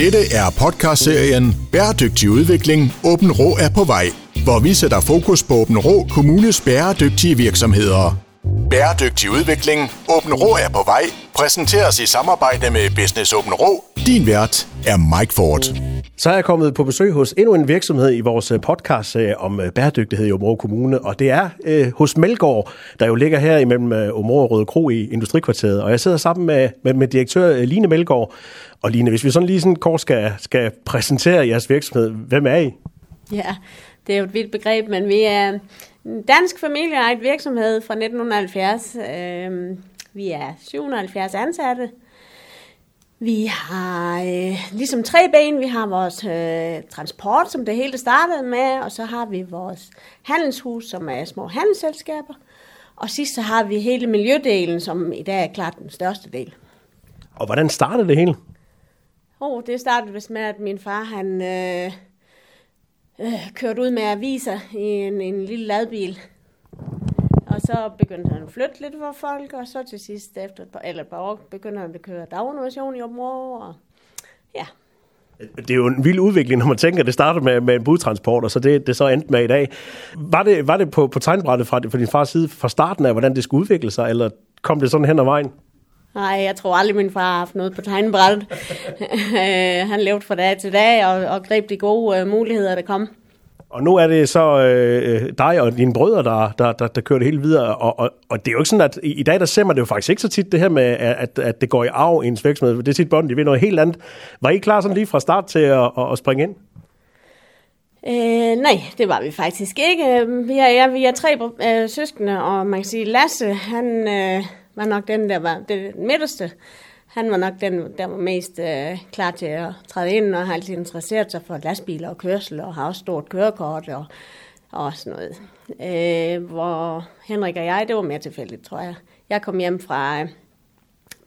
Dette er podcastserien Bæredygtig udvikling. Åben Rå er på vej, hvor vi sætter fokus på Åben Rå Kommunes bæredygtige virksomheder. Bæredygtig udvikling. Åben Rå er på vej. Præsenteres i samarbejde med Business Åben Rå. Din vært er Mike Ford. Så er jeg kommet på besøg hos endnu en virksomhed i vores øh, podcast om øh, bæredygtighed i Områ Kommune, og det er øh, hos Melgaard, der jo ligger her imellem øh, Områ og Røde Kro i Industrikvarteret. Og jeg sidder sammen med, med, med direktør øh, Line Melgaard. Og Line, hvis vi sådan lige sådan kort skal, skal præsentere jeres virksomhed, hvem er I? Ja, det er jo et vildt begreb, men vi er en dansk familieejet virksomhed fra 1970. Øh, vi er 770 ansatte. Vi har øh, ligesom tre ben. Vi har vores øh, transport, som det hele startede med, og så har vi vores handelshus, som er små handelsselskaber. Og sidst så har vi hele miljødelen, som i dag er klart den største del. Og hvordan startede det hele? Oh, det startede vist med, at min far han øh, øh, kørte ud med aviser i en, en lille ladbil. Og så begyndte han at flytte lidt for folk, og så til sidst, efter et par, eller et par år, begyndte han at køre daginnovation i området. Og ja, Det er jo en vild udvikling, når man tænker, at det startede med, med en budtransport, og så det, det så endte med i dag. Var det, var det på, på tegnbrættet fra, fra din fars side fra starten af, hvordan det skulle udvikle sig, eller kom det sådan hen ad vejen? Nej, jeg tror aldrig, min far har haft noget på tegnebrættet. Øh, han levede fra dag til dag og, og greb de gode øh, muligheder, der kom. Og nu er det så øh, øh, dig og dine brødre, der, der, der, der kører det hele videre. Og, og, og det er jo ikke sådan, at i, i dag, der ser man det jo faktisk ikke så tit, det her med, at, at det går i arv i ens virksomhed. Det er tit børn, de vil noget helt andet. Var I klar sådan lige fra start til at, at, at springe ind? Øh, nej, det var vi faktisk ikke. Vi er, ja, vi er tre øh, søskende, og man kan sige, Lasse, han øh, var nok den, der var det midterste. Han var nok den, der var mest øh, klar til at træde ind, og har altid interesseret sig for lastbiler og kørsel, og har også stort kørekort og, og sådan noget. Øh, hvor Henrik og jeg, det var mere tilfældigt, tror jeg. Jeg kom hjem fra øh,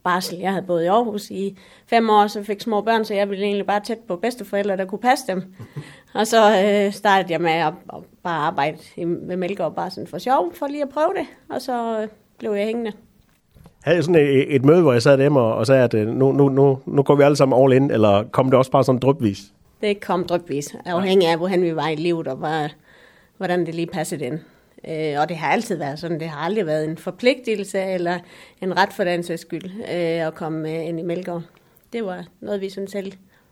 barsel. Jeg havde boet i Aarhus i fem år, så fik små børn, så jeg ville egentlig bare tæt på bedsteforældre, der kunne passe dem. Og så øh, startede jeg med at, at bare arbejde med Mælkegaard bare sådan for sjov, for lige at prøve det. Og så øh, blev jeg hængende. Havde sådan et, et møde, hvor jeg sad dem og, og sagde, at øh, nu, nu, nu, nu går vi alle sammen all in, eller kom det også bare sådan drypvis? Det kom drøbvis, afhængig af, hvordan vi var i livet, og hvor, hvordan det lige passede ind. Øh, og det har altid været sådan. Det har aldrig været en forpligtelse eller en ret for den sags skyld øh, at komme øh, ind i Mælkegaard. Det var noget, vi sådan selv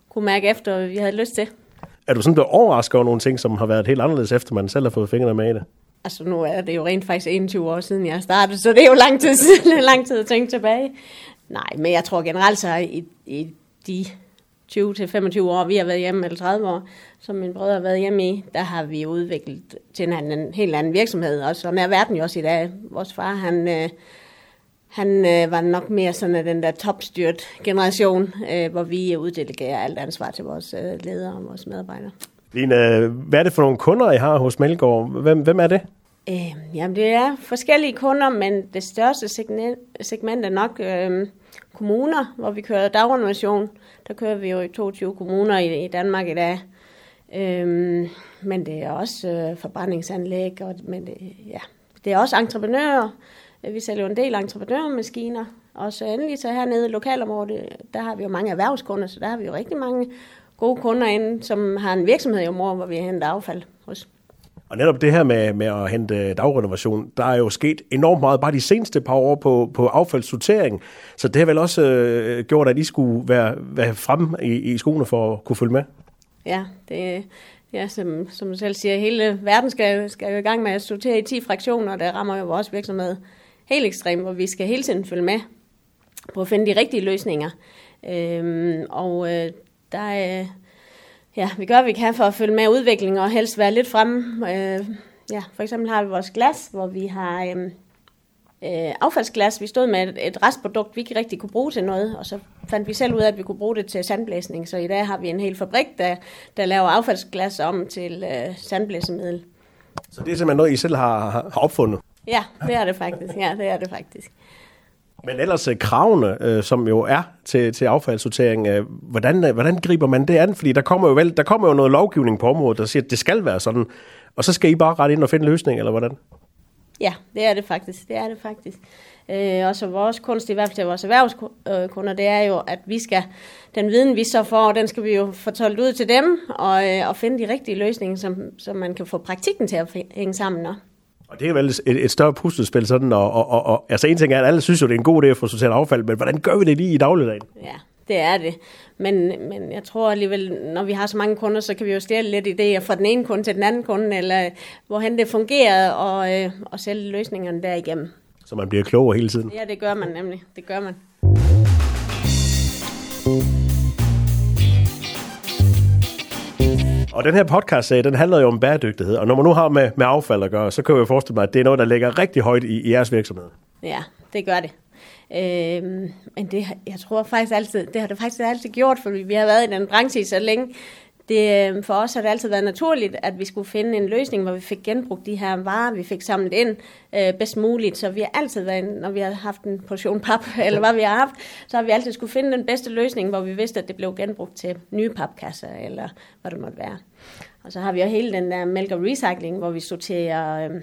kunne mærke efter, og vi havde lyst til. Er du sådan blevet overrasket over nogle ting, som har været helt anderledes, efter man selv har fået fingrene med i det? Altså nu er det jo rent faktisk 21 år siden, jeg startede, så det er jo lang tid siden, lang tid at tænke tilbage. Nej, men jeg tror generelt så i, i de 20-25 år, vi har været hjemme, eller 30 år, som min brødre har været hjemme i, der har vi udviklet til en, en helt anden virksomhed, og sådan er verden jo også i dag. Vores far, han, øh, han øh, var nok mere sådan af den der topstyrt generation, øh, hvor vi uddelegerer alt ansvar til vores øh, ledere og vores medarbejdere. Line, hvad er det for nogle kunder, I har hos Melgaard? Hvem, hvem er det? Øh, jamen, det er forskellige kunder, men det største segment, segment er nok øh, kommuner, hvor vi kører dagrenovation. Der kører vi jo i 22 kommuner i, i Danmark i dag. Øh, men det er også øh, forbrændingsanlæg, og, men det, ja, det er også entreprenører. Vi sælger jo en del entreprenørmaskiner. Og så endelig så hernede i lokalområdet, der har vi jo mange erhvervskunder, så der har vi jo rigtig mange gode kunder inde, som har en virksomhed i området, hvor vi henter affald hos. Og netop det her med, med at hente dagrenovation, der er jo sket enormt meget bare de seneste par år på, på affaldssortering. Så det har vel også øh, gjort, at I skulle være, være fremme i, i skoene for at kunne følge med? Ja, det, ja som, som du selv siger, hele verden skal, skal jo i gang med at sortere i 10 fraktioner, og der rammer jo vores virksomhed helt ekstremt, hvor vi skal hele tiden følge med på at finde de rigtige løsninger. Øhm, og øh, der er, ja, vi gør, hvad vi kan for at følge med udviklingen og helst være lidt fremme. Øh, ja, for eksempel har vi vores glas, hvor vi har øh, øh, affaldsglas. Vi stod med et, et restprodukt, vi ikke rigtig kunne bruge til noget, og så fandt vi selv ud af, at vi kunne bruge det til sandblæsning. Så i dag har vi en hel fabrik, der, der laver affaldsglas om til øh, sandblæsemiddel. Så det er simpelthen noget, I selv har, har opfundet? Ja, det er det faktisk. Ja, det er det faktisk. Men ellers øh, kravene, øh, som jo er til, til affaldssortering, øh, hvordan, øh, hvordan griber man det an? Fordi der kommer, jo vel, der kommer jo noget lovgivning på området, der siger, at det skal være sådan. Og så skal I bare rette ind og finde en løsning, eller hvordan? Ja, det er det faktisk. Det er det faktisk. Øh, og så vores kunst, i hvert fald til vores erhvervskunder, det er jo, at vi skal, den viden vi så får, den skal vi jo fortolke ud til dem, og, øh, og finde de rigtige løsninger, som, som man kan få praktikken til at hænge sammen. Også. Og det er vel et, et større puslespil sådan, og, og, og, og altså en ting er, at alle synes jo, det er en god idé at få sorteret affald, men hvordan gør vi det lige i dagligdagen? Ja, det er det. Men, men jeg tror alligevel, når vi har så mange kunder, så kan vi jo stjæle lidt idéer fra den ene kunde til den anden kunde, eller hvorhen det fungerer, og, øh, og sælge løsningerne derigennem. Så man bliver klogere hele tiden? Ja, det gør man nemlig. Det gør man. Og den her podcast, den handler jo om bæredygtighed, og når man nu har med, med affald at gøre, så kan jeg jo forestille mig, at det er noget, der ligger rigtig højt i, i jeres virksomhed. Ja, det gør det. Øhm, men det, jeg tror faktisk altid, det har det faktisk altid gjort, for vi har været i den branche så længe. Det, øh, for os har det altid været naturligt, at vi skulle finde en løsning, hvor vi fik genbrugt de her varer, vi fik samlet ind øh, bedst muligt. Så vi har altid været, når vi har haft en portion pap, eller hvad vi har haft, så har vi altid skulle finde den bedste løsning, hvor vi vidste, at det blev genbrugt til nye papkasser, eller hvad det måtte være. Og så har vi jo hele den der mælk og recycling, hvor vi sorterer... Øh,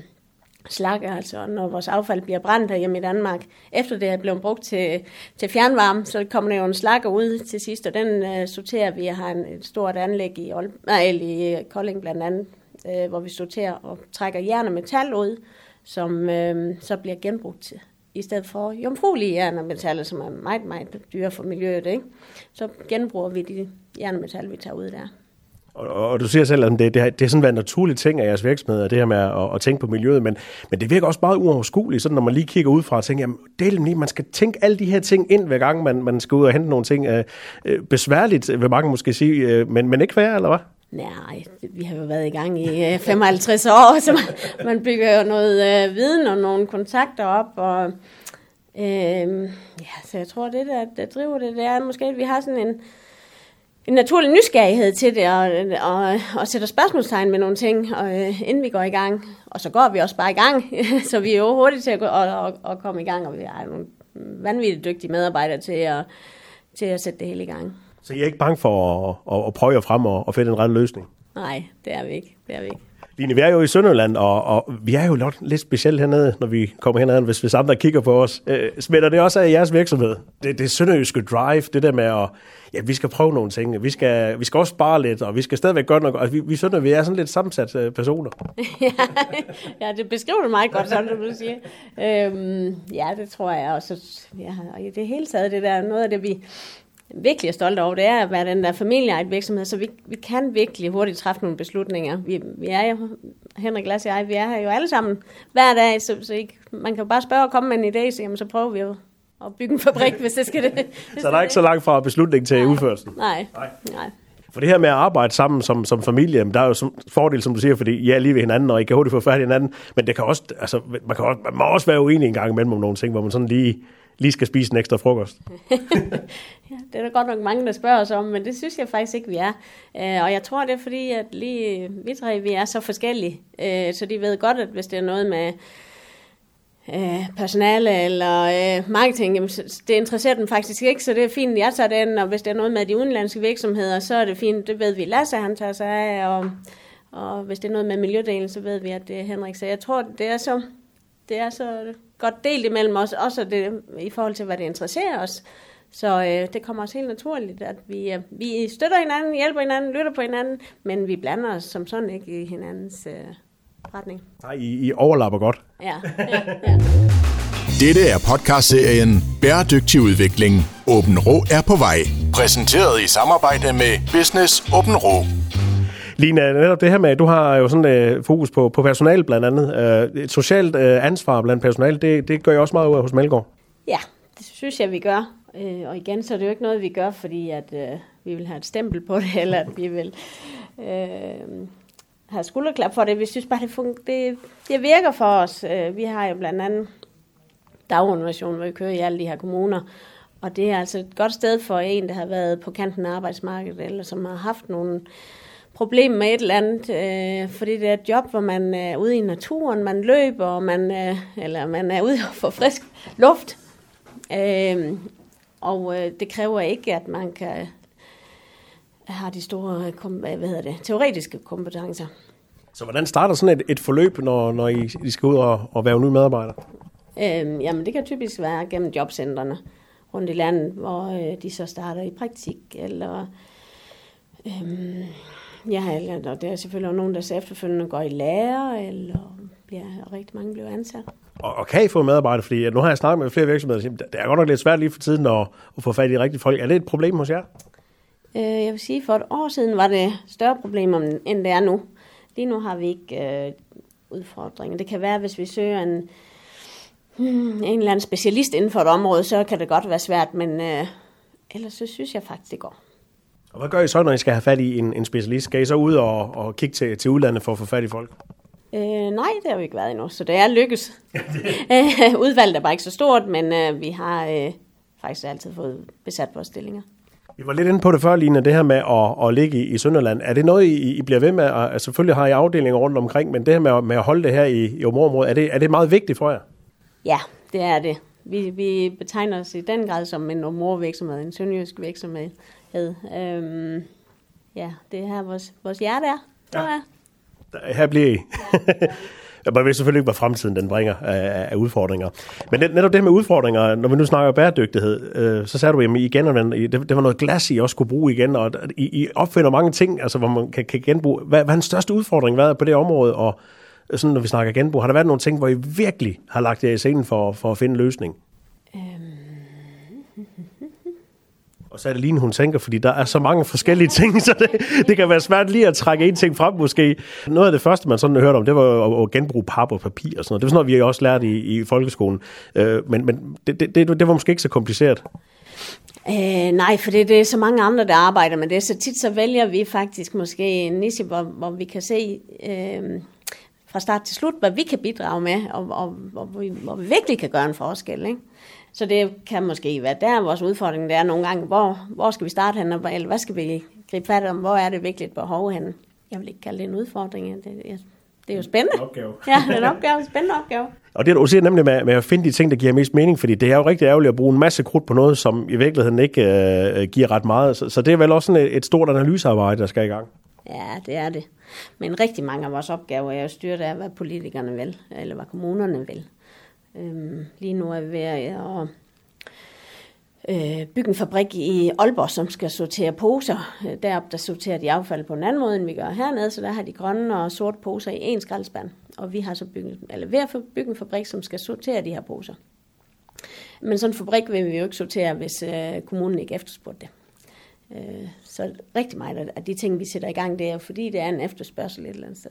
slakke, altså når vores affald bliver brændt hjemme i Danmark. Efter det er blevet brugt til, til fjernvarme, så kommer der jo en slakker ud til sidst, og den øh, sorterer vi. Jeg har en, et stort anlæg i, Ol- nej, i Kolding blandt andet, øh, hvor vi sorterer og trækker jern og metal ud, som øh, så bliver genbrugt til, i stedet for jomfruelige jern og metaller, som er meget, meget dyre for miljøet. Ikke? Så genbruger vi de jern og metal, vi tager ud der. Og, og du siger selv, at det, det, har, det har sådan været en naturlig ting af jeres virksomhed, det her med at, at tænke på miljøet, men, men det virker også meget uoverskueligt, sådan når man lige kigger ud fra og tænker, jamen, lige, man skal tænke alle de her ting ind, hver gang man, man skal ud og hente nogle ting. Øh, øh, besværligt, vil mange måske sige, øh, men, men ikke værre, eller hvad? Nej, vi har jo været i gang i øh, 55 år, så man, man bygger jo noget øh, viden og nogle kontakter op, og øh, ja, så jeg tror, det der, der driver det, det er måske, at vi har sådan en, en naturlig nysgerrighed til det, og, og, og sætter spørgsmålstegn med nogle ting, og, øh, inden vi går i gang. Og så går vi også bare i gang, så vi er jo hurtigt til at, gå, og, og, og komme i gang, og vi har nogle vanvittigt dygtige medarbejdere til at, til at sætte det hele i gang. Så I er ikke bange for at, at, at prøve jer frem og, og finde en rette løsning? Nej, det er vi ikke. Det er vi ikke. Line, vi er jo i Sønderland, og, og vi er jo lidt specielt hernede, når vi kommer hernede, hvis, hvis andre kigger på os. Øh, smitter det også af jeres virksomhed? Det, det sønderjyske drive, det der med at, ja, vi skal prøve nogle ting, vi skal, vi skal også spare lidt, og vi skal stadigvæk gøre noget. Altså, vi, vi sønder, vi er sådan lidt sammensat øh, personer. ja, ja, det beskriver du meget godt, som du siger. Øhm, ja, det tror jeg også. Ja, og i det hele taget, det der noget af det, vi virkelig er stolte over, det er at være den der familieejet virksomhed, så vi, vi kan virkelig hurtigt træffe nogle beslutninger. Vi, vi er jo, Henrik Lass og jeg, vi er her jo alle sammen hver dag, så, så ikke, man kan jo bare spørge og komme med en idé, så, jamen, så prøver vi jo at bygge en fabrik, hvis det skal det. så der er ikke så langt fra beslutning til nej, udførelsen? Nej, nej. nej. For det her med at arbejde sammen som, som familie, der er jo som fordel, som du siger, fordi I er lige ved hinanden, og I kan hurtigt få færdig hinanden, men det kan også, altså, man, kan også, man må også være uenig en gang imellem om nogle ting, hvor man sådan lige lige skal spise en ekstra frokost? ja, det er der godt nok mange, der spørger os om, men det synes jeg faktisk ikke, vi er. Øh, og jeg tror, det er fordi, at lige vi tre, vi er så forskellige, øh, så de ved godt, at hvis det er noget med øh, personale eller øh, marketing, jamen, det interesserer dem faktisk ikke, så det er fint, jeg tager den, og hvis det er noget med de udenlandske virksomheder, så er det fint, det ved vi, Lasse han tager sig af, og, og hvis det er noget med miljødelen, så ved vi, at det er Henrik. Så jeg tror, det er så, det er så godt delt imellem os, også det, i forhold til, hvad det interesserer os. Så øh, det kommer også helt naturligt, at vi, øh, vi støtter hinanden, hjælper hinanden, lytter på hinanden, men vi blander os som sådan ikke i hinandens øh, retning. Nej, I, I overlapper godt. Ja, ja, ja. Dette er podcastserien Bæredygtig udvikling. Åben Rå er på vej. Præsenteret i samarbejde med Business Åben Rå. Lina, netop det her med, at du har jo sådan øh, fokus på, på personal blandt andet. Øh, et socialt øh, ansvar blandt personal, det, det gør jeg også meget ud af hos Melgaard. Ja, det synes jeg, vi gør. Øh, og igen, så er det jo ikke noget, vi gør, fordi at øh, vi vil have et stempel på det, eller at vi vil øh, have skulderklap for det. Vi synes bare, det, fun- det, det virker for os. Øh, vi har jo blandt andet daginnovation, hvor vi kører i alle de her kommuner. Og det er altså et godt sted for en, der har været på kanten af arbejdsmarkedet, eller som har haft nogle problem med et eller andet, øh, fordi det er et job, hvor man er ude i naturen, man løber, og man, øh, eller man er ude og få frisk luft. Øh, og øh, det kræver ikke, at man kan have de store hvad hedder det, teoretiske kompetencer. Så hvordan starter sådan et, et forløb, når, når I, I skal ud og, og være nye medarbejdere? Øhm, jamen, det kan typisk være gennem jobcentrene rundt i landet, hvor øh, de så starter i praktik, eller øhm, ja, eller der er selvfølgelig nogen, der så efterfølgende går i lære, eller bliver rigtig mange bliver ansat. Og, og kan I få medarbejdere? Fordi nu har jeg snakket med flere virksomheder, og det er godt nok lidt svært lige for tiden at, at få fat i rigtige folk. Er det et problem hos jer? Øh, jeg vil sige, for et år siden var det større problemer, end det er nu. Lige nu har vi ikke øh, udfordringer. Det kan være, hvis vi søger en, hmm, en eller anden specialist inden for et område, så kan det godt være svært, men øh, ellers så synes jeg faktisk, det går. Og hvad gør I så, når I skal have fat i en, en specialist? Skal I så ud og, og kigge til, til udlandet for at få fat i folk? Øh, nej, det har vi ikke været endnu, så det er lykkes. Udvalget er bare ikke så stort, men øh, vi har øh, faktisk altid fået besat vores stillinger. Vi var lidt inde på det før, Line, det her med at, at ligge i, i Sønderland. Er det noget, I, I bliver ved med? At, altså, selvfølgelig har I afdelinger rundt omkring, men det her med, at, med at holde det her i, i området, er det, er det meget vigtigt for jer? Ja, det er det. Vi, vi betegner os i den grad som en områdevirksomhed, en sønderjysk virksomhed. Øhm, ja, det er her vores, vores hjerte er, Ja. jeg. Her bliver I. Man ved selvfølgelig ikke, hvad fremtiden den bringer af, af udfordringer. Men net- netop det her med udfordringer, når vi nu snakker bæredygtighed, øh, så sagde du, at I genanvender, I- det, det var noget glas, I også kunne bruge igen, og I, I opfinder mange ting, altså, hvor man kan, kan genbruge. Hvad, hvad er den største udfordring været på det område, og sådan, når vi snakker genbrug, har der været nogle ting, hvor I virkelig har lagt jer i scenen for, for at finde en løsning? Og så er det lige, hun tænker, fordi der er så mange forskellige ting, så det, det kan være svært lige at trække en ting frem måske. Noget af det første, man sådan hørte om, det var jo at, at genbruge pap og papir og sådan noget. Det var sådan noget, vi også lærte i, i folkeskolen. Øh, men men det, det, det, det var måske ikke så kompliceret. Øh, nej, for det, det er så mange andre, der arbejder med det, så tit så vælger vi faktisk måske en niche, hvor, hvor vi kan se øh, fra start til slut, hvad vi kan bidrage med, og, og hvor, vi, hvor vi virkelig kan gøre en forskel. Ikke? Så det kan måske være der, vores udfordring det er nogle gange, hvor, hvor skal vi starte hen, eller hvad skal vi gribe fat om, hvor er det virkelig et behov henne. Jeg vil ikke kalde det en udfordring, det, det, det er jo spændende. opgave. Ja, det er en opgave, en spændende opgave. Og det, du siger nemlig med, med at finde de ting, der giver mest mening, fordi det er jo rigtig ærgerligt at bruge en masse krudt på noget, som i virkeligheden ikke øh, giver ret meget. Så, så det er vel også sådan et, et stort analysearbejde, der skal i gang. Ja, det er det. Men rigtig mange af vores opgaver er jo styret af, hvad politikerne vil, eller hvad kommunerne vil. Øhm, lige nu er vi ved at øh, øh, bygge en fabrik i Aalborg, som skal sortere poser. Øh, derop der sorterer de affald på en anden måde, end vi gør hernede, så der har de grønne og sorte poser i en skraldespand. Og vi har så bygget, eller ved at bygge en fabrik, som skal sortere de her poser. Men sådan en fabrik vil vi jo ikke sortere, hvis øh, kommunen ikke efterspurgte det. Øh, så rigtig meget af de ting, vi sætter i gang, det er jo fordi, det er en efterspørgsel et eller andet sted.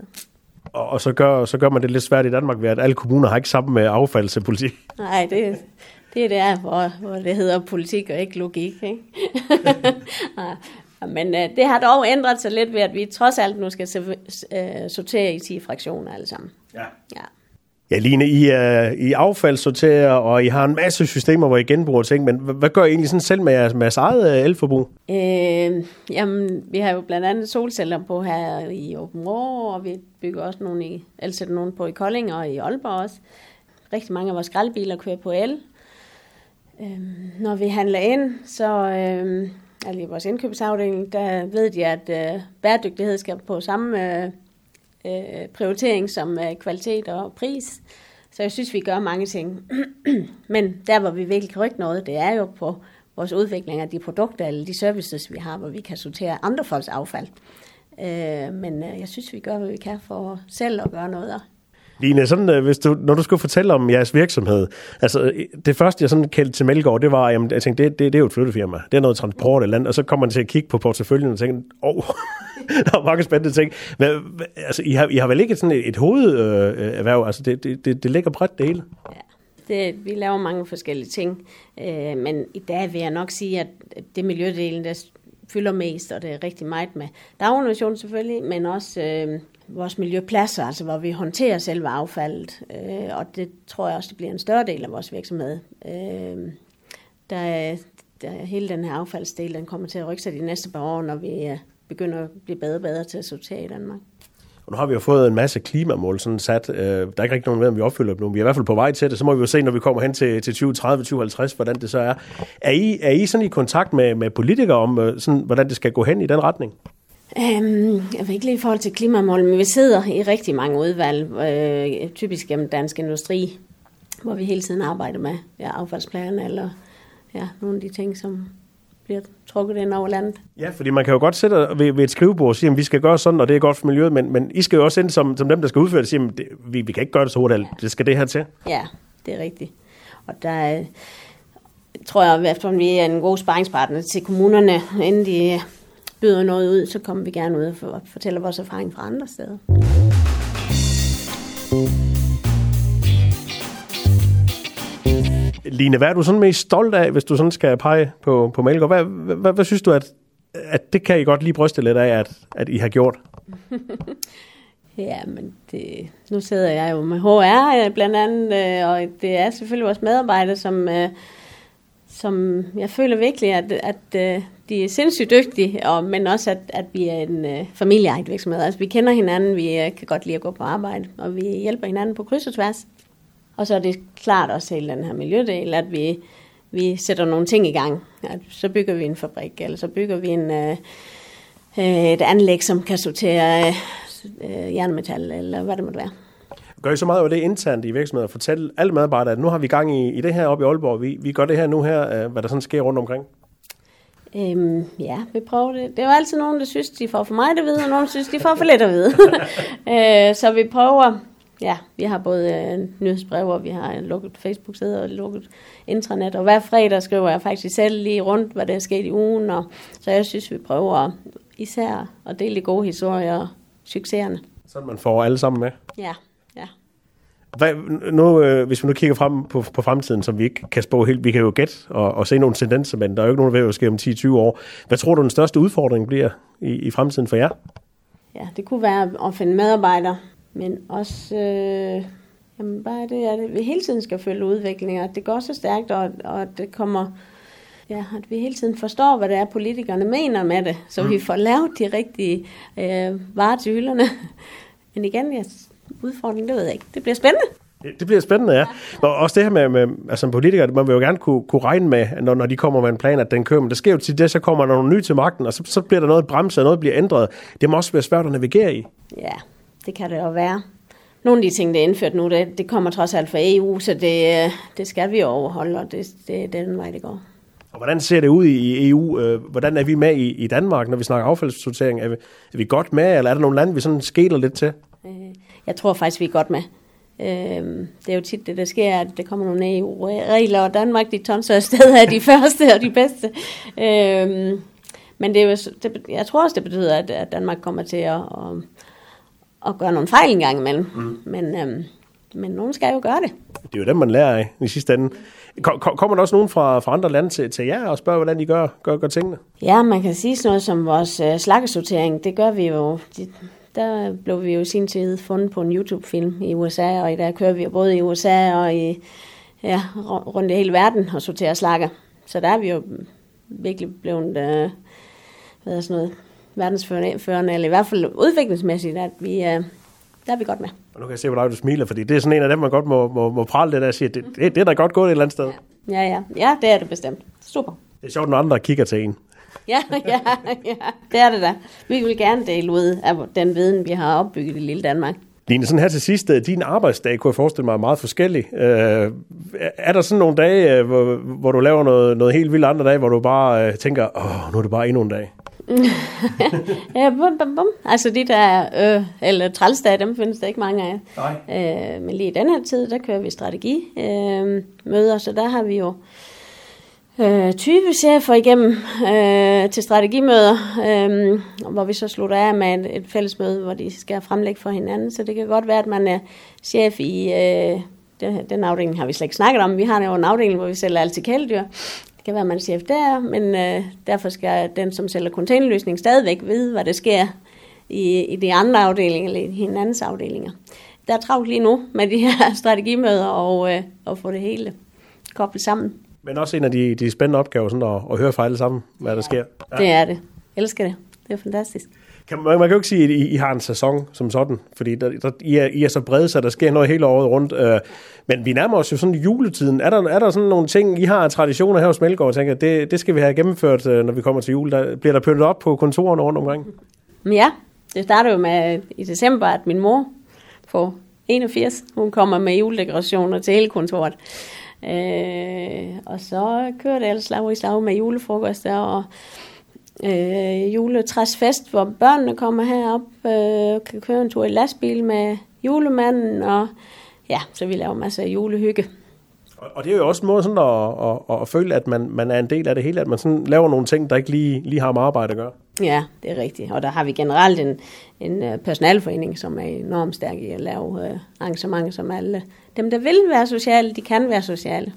Og, og så, gør, så gør man det lidt svært i Danmark ved, at alle kommuner har ikke samme øh, affaldspolitik. Nej, det, det er der, hvor, hvor det hedder politik og ikke logik. Ikke? Men øh, det har dog ændret sig lidt ved, at vi trods alt nu skal se- øh, sortere i 10 fraktioner alle sammen. Ja. Ja. Ja, Line, I, er, I affaldssorterer, og I har en masse systemer, hvor I genbruger ting, men hvad, gør I egentlig sådan selv med jeres, med jeres eget øh, elforbrug? Øh, jamen, vi har jo blandt andet solceller på her i Åben Rå, og vi bygger også nogle i, altså sætter nogle på i Kolding og i Aalborg også. Rigtig mange af vores skraldbiler kører på el. Øh, når vi handler ind, så øh, altså i vores indkøbsafdeling, der ved de, at øh, bæredygtighed skal på samme øh, øh, prioritering som øh, kvalitet og pris. Så jeg synes, vi gør mange ting. Men der, hvor vi virkelig kan rykke noget, det er jo på vores udvikling af de produkter eller de services, vi har, hvor vi kan sortere andre folks affald. Øh, men øh, jeg synes, vi gør, hvad vi kan for selv at gøre noget. Line, sådan, øh, hvis du, når du skulle fortælle om jeres virksomhed, altså øh, det første, jeg sådan kaldte til Melgaard, det var, jamen, jeg tænkte, det, det, det er jo et flyttefirma. Det er noget transport eller andet, og så kommer man til at kigge på porteføljen og tænker, åh, oh, der er mange spændende ting. Men, altså, I har, I har vel ikke sådan et, et hovederhverv, øh, øh, erhverv? altså det, det, det, det ligger bredt det hele. Ja. Det, vi laver mange forskellige ting, øh, men i dag vil jeg nok sige, at det miljødelen, der fylder mest, og det er rigtig meget med daginnovation selvfølgelig, men også øh, vores miljøpladser, altså hvor vi håndterer selve affaldet, øh, og det tror jeg også, det bliver en større del af vores virksomhed. Øh, der, der hele den her affaldsdel, den kommer til at rykke sig de næste par år, når vi øh, begynder at blive bedre og bedre til at sortere i Danmark. Og nu har vi jo fået en masse klimamål sådan sat. Øh, der er ikke rigtig nogen ved, om vi opfylder dem nu. Vi er i hvert fald på vej til det. Så må vi jo se, når vi kommer hen til, til 2030, 2050, hvordan det så er. Er I, er I sådan i kontakt med, med politikere om, øh, sådan, hvordan det skal gå hen i den retning? Um, jeg ved ikke lige i forhold til klimamål, men vi sidder i rigtig mange udvalg, øh, typisk gennem dansk industri, hvor vi hele tiden arbejder med ja, affaldsplaner eller ja, nogle af de ting, som bliver trukket ind over landet. Ja, fordi man kan jo godt sætte ved, ved et skrivebord og sige, at vi skal gøre sådan, og det er godt for miljøet, men, men I skal jo også ind som, som dem, der skal udføre det, og sige, at det, vi, vi kan ikke gøre det så hurtigt, det skal det her til. Ja, det er rigtigt. Og der er, tror jeg, at vi er en god sparringspartner til kommunerne, inden de byder noget ud, så kommer vi gerne ud og fortæller vores erfaring fra andre steder. Line, hvad er du sådan mest stolt af, hvis du sådan skal pege på, på Malgaard? Hvad, hvad, hvad, hvad synes du, at, at det kan I godt lige bryste lidt af, at, at I har gjort? ja, men det, nu sidder jeg jo med HR øh, blandt andet, øh, og det er selvfølgelig vores medarbejdere, som, øh, som jeg føler virkelig, at, at øh, de er sindssygt dygtige, og, men også at, at vi er en øh, familieejet virksomhed. Altså vi kender hinanden, vi kan godt lide at gå på arbejde, og vi hjælper hinanden på kryds og tværs. Og så er det klart også hele den her miljødel, at vi, vi sætter nogle ting i gang. At så bygger vi en fabrik, eller så bygger vi en, øh, et anlæg, som kan sortere øh, jernmetal, eller hvad det måtte være. Gør I så meget af det internt i virksomheden at fortælle alle medarbejdere, at nu har vi gang i, i det her oppe i Aalborg, vi, vi gør det her nu her, øh, hvad der sådan sker rundt omkring? Øhm, ja, vi prøver det. Det er jo altid nogen, der synes, de får for meget at vide, og nogen, synes, de får for lidt at vide. øh, så vi prøver ja, vi har både øh, nyhedsbrev, og vi har lukket Facebook-side og lukket intranet, og hver fredag skriver jeg faktisk selv lige rundt, hvad der er sket i ugen, og så jeg synes, vi prøver især at dele de gode historier og succeserne. Så man får alle sammen med? Ja, ja. Hvad, nu, øh, hvis vi nu kigger frem på, på fremtiden, som vi ikke kan spå helt, vi kan jo gætte og, og se nogle tendenser, men der er jo ikke nogen, der vil ske om 10-20 år. Hvad tror du, den største udfordring bliver i, i fremtiden for jer? Ja, det kunne være at finde medarbejdere, men også, øh, jamen bare det, at vi hele tiden skal følge udviklingen, at det går så stærkt, og, og at det kommer, ja, at vi hele tiden forstår, hvad det er, politikerne mener med det, så mm. vi får lavet de rigtige øh, varer til hylderne. Men igen, ja, udfordringen, det ved jeg ikke. Det bliver spændende. Det bliver spændende, ja. Og også det her med, med altså politikere, man vil jo gerne kunne, kunne regne med, når, når de kommer med en plan, at den kører. Men der sker jo til det, så kommer der nogle nye til magten, og så, så bliver der noget bremset, og noget bliver ændret. Det må også være svært at navigere i. Ja, det kan det jo være. Nogle af de ting, der er indført nu, det, det kommer trods alt fra EU, så det, det skal vi overholde, og det, det, det er den vej, det går. Og hvordan ser det ud i EU? Øh, hvordan er vi med i, i Danmark, når vi snakker affaldssortering? Er vi, er vi godt med, eller er der nogle lande, vi sådan skæler lidt til? Øh, jeg tror faktisk, vi er godt med. Øh, det er jo tit det, der sker, at der kommer nogle EU-regler, og Danmark, de tonser afsted er de første og de bedste. Men det er jo, det, jeg tror også, det betyder, at Danmark kommer til at, at at gøre nogle fejl en gang imellem. Mm. Men, øhm, men nogen skal jo gøre det. Det er jo dem, man lærer af i sidste ende. Kommer der også nogen fra, fra andre lande til, til jer og spørger, hvordan de gør, gør, gør tingene? Ja, man kan sige sådan noget som vores øh, slakkesortering. Det gør vi jo. De, der blev vi jo i sin tid fundet på en YouTube-film i USA, og i der kører vi både i USA og i, ja, rundt i hele verden og sorterer slakker. Så der er vi jo virkelig blevet, øh, hvad er sådan noget, verdensførende, eller i hvert fald udviklingsmæssigt, at vi, øh, der er vi godt med. Og nu kan jeg se, hvor du smiler, fordi det er sådan en af dem, man godt må, må, må prale det der og sige, det, det, det er da godt gået et eller andet sted. Ja, ja, ja, det er det bestemt. Super. Det er sjovt, når andre kigger til en. ja, ja, ja, det er det da. Vi vil gerne dele ud af den viden, vi har opbygget i lille Danmark. Line, sådan her til sidst, øh, din arbejdsdag kunne jeg forestille mig er meget forskellig. Øh, er der sådan nogle dage, hvor, hvor du laver noget, noget helt vildt andre dage, hvor du bare øh, tænker, åh, nu er det bare endnu en dag? Ja, bum, bum, bum. Altså de der, øh, eller trælsdage, dem findes der ikke mange af. Nej. Øh, men lige i den her tid, der kører vi strategimøder, øh, så der har vi jo øh, 20 chefer igennem øh, til strategimøder, øh, hvor vi så slutter af med et, et fælles møde, hvor de skal fremlægge for hinanden. Så det kan godt være, at man er chef i... Øh, den, den afdeling har vi slet ikke snakket om. Vi har jo en afdeling, hvor vi sælger alt til kæledyr kan være, at man er chef der, men øh, derfor skal den, som sælger containerløsning, stadigvæk vide, hvad der sker i, i de andre afdelinger, eller i hinandens afdelinger. Der er travlt lige nu med de her strategimøder og, øh, og få det hele koblet sammen. Men også en af de, de spændende opgaver, sådan at, at høre fra alle sammen, hvad der sker. Ja. Det er det. Jeg elsker det. Det er fantastisk. Kan, man, man kan jo ikke sige, at I, I har en sæson som sådan, fordi der, der, I, er, I er så brede, så der sker noget hele året rundt. Øh, men vi nærmer os jo sådan juletiden. Er der, er der sådan nogle ting, I har traditioner her hos Melgaard, tænker det, det skal vi have gennemført, øh, når vi kommer til jul? Der, bliver der pyntet op på kontorerne rundt omkring? Men ja, det starter jo med i december, at min mor på 81, hun kommer med juledekorationer til hele kontoret. Øh, og så kører det ellers slag i slag med julefrokoster og øh, juletræsfest, hvor børnene kommer herop, øh, kan køre en tur i lastbil med julemanden, og ja, så vi laver masser af julehygge. Og det er jo også en måde sådan at, at, at føle, at man, man er en del af det hele, at man sådan laver nogle ting, der ikke lige, lige har med arbejde at gøre. Ja, det er rigtigt. Og der har vi generelt en, en øh, personalforening, som er enormt stærk i at lave uh, arrangementer, som alle dem, der vil være sociale, de kan være sociale.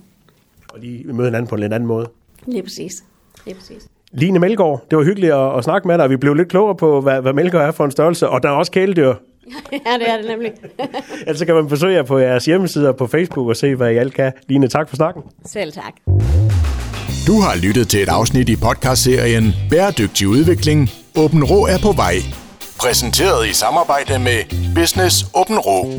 Og de møder hinanden på en lidt anden måde. Lige præcis. Lige præcis. Line Melgaard, det var hyggeligt at, at snakke med dig, vi blev lidt klogere på, hvad, hvad mælker er for en størrelse, og der er også kæledyr. ja, det er det nemlig. Ellers kan man besøge jer på jeres hjemmesider på Facebook og se, hvad I alt kan. Line, tak for snakken. Selv tak. Du har lyttet til et afsnit i podcastserien Bæredygtig udvikling. Åben Rå er på vej. Præsenteret i samarbejde med Business Åben Rå.